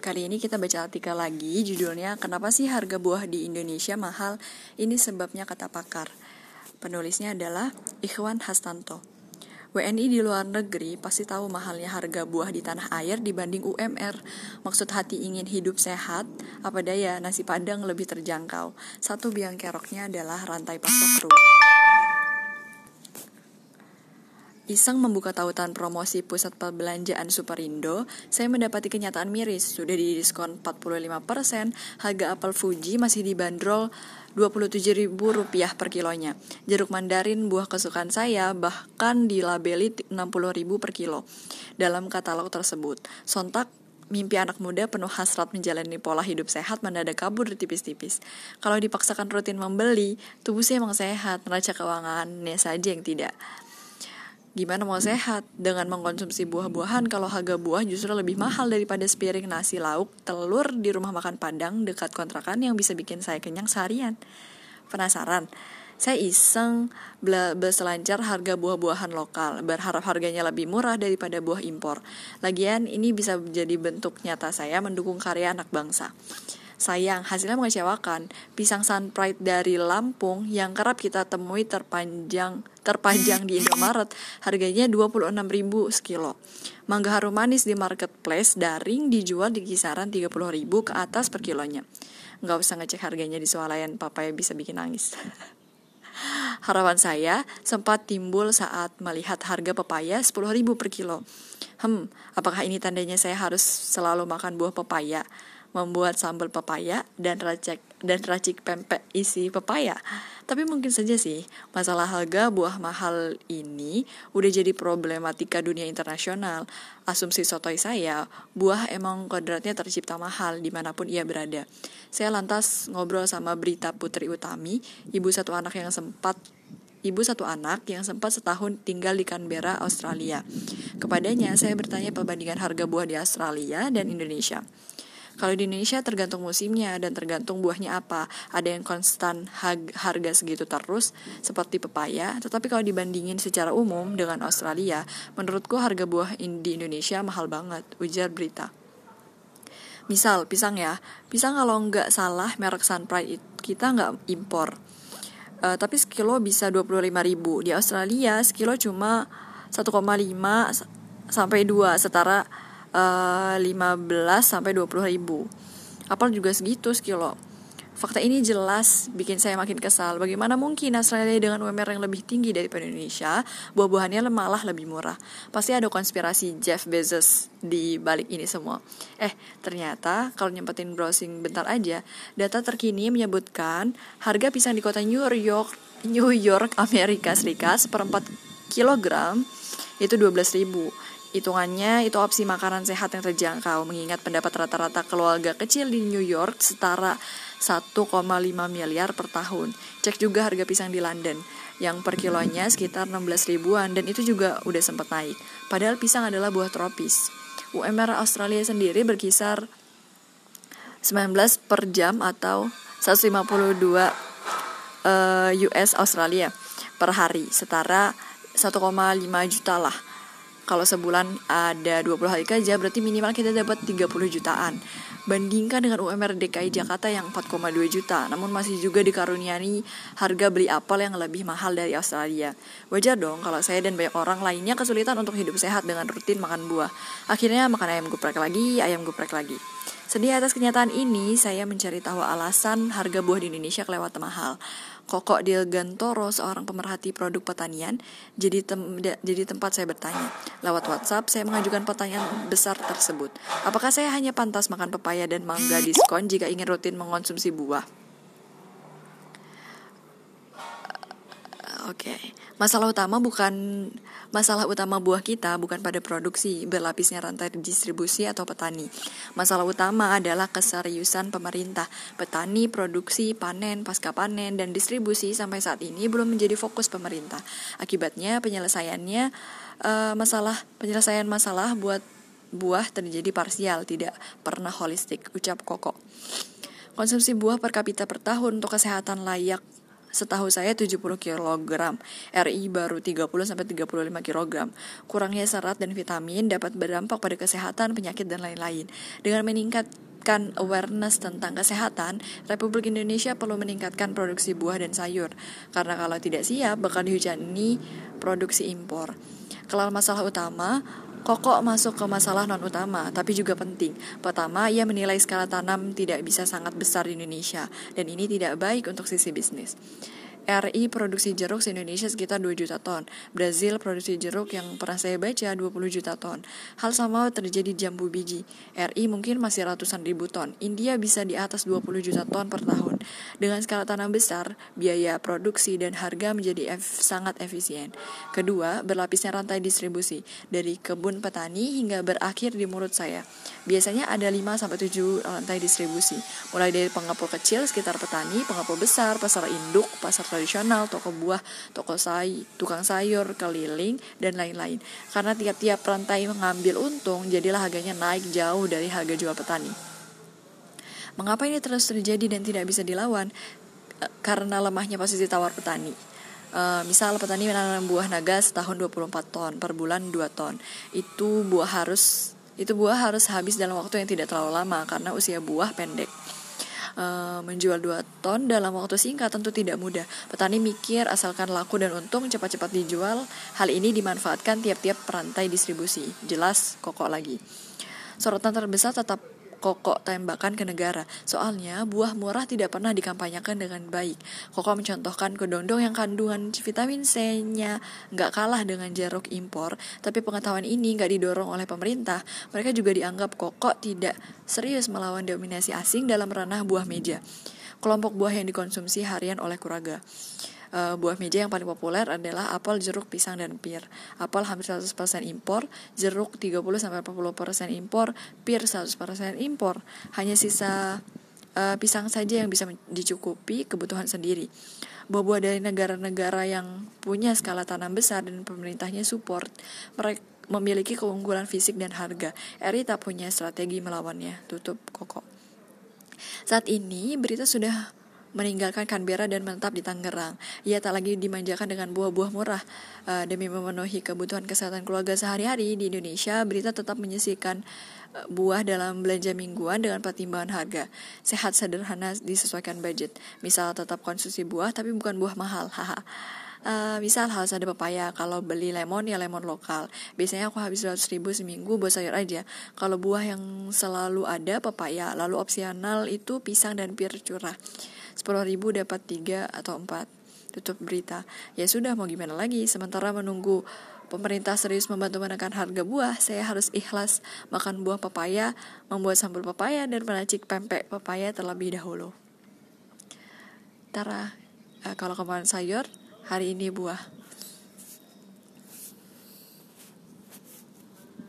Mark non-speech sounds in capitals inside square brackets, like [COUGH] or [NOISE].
Kali ini kita baca artikel lagi, judulnya Kenapa sih harga buah di Indonesia mahal? Ini sebabnya kata pakar. Penulisnya adalah Ikhwan Hastanto. WNI di luar negeri pasti tahu mahalnya harga buah di tanah air dibanding UMR. Maksud hati ingin hidup sehat, apa daya nasi padang lebih terjangkau. Satu biang keroknya adalah rantai pasok kru. Iseng membuka tautan promosi pusat perbelanjaan Superindo, saya mendapati kenyataan miris. Sudah di diskon 45%, harga apel Fuji masih dibanderol Rp27.000 per kilonya. Jeruk mandarin buah kesukaan saya bahkan dilabeli Rp60.000 per kilo dalam katalog tersebut. Sontak mimpi anak muda penuh hasrat menjalani pola hidup sehat mendadak kabur tipis-tipis. Kalau dipaksakan rutin membeli, tubuh saya emang sehat, neraca keuangannya saja yang tidak. Gimana mau sehat dengan mengkonsumsi buah-buahan kalau harga buah justru lebih mahal daripada sepiring nasi lauk, telur di rumah makan Padang dekat kontrakan yang bisa bikin saya kenyang seharian. Penasaran? Saya iseng berselancar harga buah-buahan lokal, berharap harganya lebih murah daripada buah impor. Lagian ini bisa menjadi bentuk nyata saya mendukung karya anak bangsa. Sayang, hasilnya mengecewakan. Pisang Sunpride dari Lampung yang kerap kita temui terpanjang terpanjang di Indomaret, harganya 26.000 sekilo. Mangga harum manis di marketplace daring dijual di kisaran 30.000 ke atas per kilonya. Nggak usah ngecek harganya di swalayan, papaya bisa bikin nangis. [LAUGHS] Harapan saya sempat timbul saat melihat harga pepaya 10.000 per kilo. Hmm, apakah ini tandanya saya harus selalu makan buah pepaya? Membuat sambal pepaya dan racik dan racik pempek isi pepaya. Tapi mungkin saja sih masalah harga buah mahal ini udah jadi problematika dunia internasional. Asumsi sotoy saya, buah emang kodratnya tercipta mahal di mana pun ia berada. Saya lantas ngobrol sama Berita Putri Utami, ibu satu anak yang sempat ibu satu anak yang sempat setahun tinggal di Canberra, Australia. Kepadanya, saya bertanya perbandingan harga buah di Australia dan Indonesia. Kalau di Indonesia tergantung musimnya dan tergantung buahnya apa. Ada yang konstan harga segitu terus seperti pepaya, tetapi kalau dibandingin secara umum dengan Australia, menurutku harga buah di Indonesia mahal banget, ujar berita. Misal, pisang ya. Pisang kalau nggak salah merek Sunpride kita nggak impor. Uh, tapi sekilo bisa 25 ribu. Di Australia sekilo cuma 1,5 sampai 2 setara uh, eh, 15 sampai 20 ribu apel juga segitu sekilo Fakta ini jelas bikin saya makin kesal. Bagaimana mungkin Australia dengan UMR yang lebih tinggi daripada Indonesia, buah-buahannya malah lebih murah? Pasti ada konspirasi Jeff Bezos di balik ini semua. Eh, ternyata kalau nyempetin browsing bentar aja, data terkini menyebutkan harga pisang di kota New York, New York, Amerika Serikat seperempat kilogram itu 12 ribu Hitungannya itu opsi makanan sehat yang terjangkau mengingat pendapat rata-rata keluarga kecil di New York setara 1,5 miliar per tahun. Cek juga harga pisang di London yang per kilonya sekitar 16 ribuan dan itu juga udah sempat naik. Padahal pisang adalah buah tropis. UMR Australia sendiri berkisar 19 per jam atau 152 uh, US Australia per hari setara 1,5 juta lah kalau sebulan ada 20 hari kerja berarti minimal kita dapat 30 jutaan. Bandingkan dengan UMR DKI Jakarta yang 4,2 juta, namun masih juga dikaruniai harga beli apel yang lebih mahal dari Australia. Wajar dong kalau saya dan banyak orang lainnya kesulitan untuk hidup sehat dengan rutin makan buah. Akhirnya makan ayam geprek lagi, ayam geprek lagi. Sedih atas kenyataan ini, saya mencari tahu alasan harga buah di Indonesia kelewat mahal. Koko Dilgantoro, seorang pemerhati produk pertanian, jadi, tem jadi tempat saya bertanya. Lewat WhatsApp, saya mengajukan pertanyaan besar tersebut. Apakah saya hanya pantas makan pepaya dan mangga diskon jika ingin rutin mengonsumsi buah? Oke, okay. masalah utama bukan masalah utama buah kita bukan pada produksi berlapisnya rantai distribusi atau petani. Masalah utama adalah keseriusan pemerintah. Petani, produksi, panen, pasca panen dan distribusi sampai saat ini belum menjadi fokus pemerintah. Akibatnya penyelesaiannya uh, masalah penyelesaian masalah buat buah terjadi parsial, tidak pernah holistik, ucap Koko. Konsumsi buah per kapita per tahun untuk kesehatan layak setahu saya 70 kg, RI baru 30 sampai 35 kg. Kurangnya serat dan vitamin dapat berdampak pada kesehatan, penyakit dan lain-lain. Dengan meningkatkan awareness tentang kesehatan, Republik Indonesia perlu meningkatkan produksi buah dan sayur. Karena kalau tidak siap bakal dihujani produksi impor. Kelal masalah utama, Kokok masuk ke masalah non utama, tapi juga penting. Pertama, ia menilai skala tanam tidak bisa sangat besar di Indonesia, dan ini tidak baik untuk sisi bisnis. RI produksi jeruk di Indonesia sekitar 2 juta ton. Brazil produksi jeruk yang pernah saya baca 20 juta ton. Hal sama terjadi di jambu biji. RI mungkin masih ratusan ribu ton. India bisa di atas 20 juta ton per tahun. Dengan skala tanam besar, biaya produksi dan harga menjadi ef sangat efisien. Kedua, berlapisnya rantai distribusi dari kebun petani hingga berakhir di mulut saya. Biasanya ada 5-7 rantai distribusi, mulai dari pengepul kecil sekitar petani, pengepul besar, pasar induk, pasar tradisional, toko buah, toko say, tukang sayur, keliling, dan lain-lain. Karena tiap-tiap rantai mengambil untung, jadilah harganya naik jauh dari harga jual petani. Mengapa ini terus terjadi dan tidak bisa dilawan? E, karena lemahnya posisi tawar petani. Uh, misal petani menanam buah naga setahun 24 ton, per bulan 2 ton. Itu buah harus itu buah harus habis dalam waktu yang tidak terlalu lama karena usia buah pendek. Uh, menjual 2 ton dalam waktu singkat tentu tidak mudah. Petani mikir asalkan laku dan untung cepat-cepat dijual. Hal ini dimanfaatkan tiap-tiap perantai distribusi. Jelas kokok lagi. Sorotan terbesar tetap Koko tembakan ke negara. Soalnya buah murah tidak pernah dikampanyekan dengan baik. Koko mencontohkan kedondong yang kandungan vitamin C-nya nggak kalah dengan jeruk impor, tapi pengetahuan ini nggak didorong oleh pemerintah. Mereka juga dianggap Koko tidak serius melawan dominasi asing dalam ranah buah meja. Kelompok buah yang dikonsumsi harian oleh Kuraga uh, buah meja yang paling populer adalah apel, jeruk, pisang, dan pir. Apel hampir 100% impor, jeruk 30-40% impor, pir 100% impor. Hanya sisa uh, pisang saja yang bisa dicukupi kebutuhan sendiri. Buah-buah dari negara-negara yang punya skala tanam besar dan pemerintahnya support, mereka memiliki keunggulan fisik dan harga. Eri tak punya strategi melawannya. Tutup koko. Saat ini berita sudah meninggalkan Canberra dan menetap di Tangerang. Ia tak lagi dimanjakan dengan buah-buah murah. Uh, demi memenuhi kebutuhan kesehatan keluarga sehari-hari di Indonesia, berita tetap menyisikan uh, buah dalam belanja mingguan dengan pertimbangan harga. Sehat sederhana disesuaikan budget. Misal tetap konsumsi buah tapi bukan buah mahal. Haha. Uh, misal harus ada pepaya Kalau beli lemon ya lemon lokal Biasanya aku habis 100 ribu seminggu buat sayur aja Kalau buah yang selalu ada pepaya Lalu opsional itu pisang dan pir curah 10 ribu dapat 3 atau 4 tutup berita. Ya sudah mau gimana lagi? Sementara menunggu pemerintah serius membantu menekan harga buah saya harus ikhlas makan buah pepaya membuat sambal pepaya dan meracik pempek pepaya terlebih dahulu. Tara uh, kalau kemarin sayur hari ini buah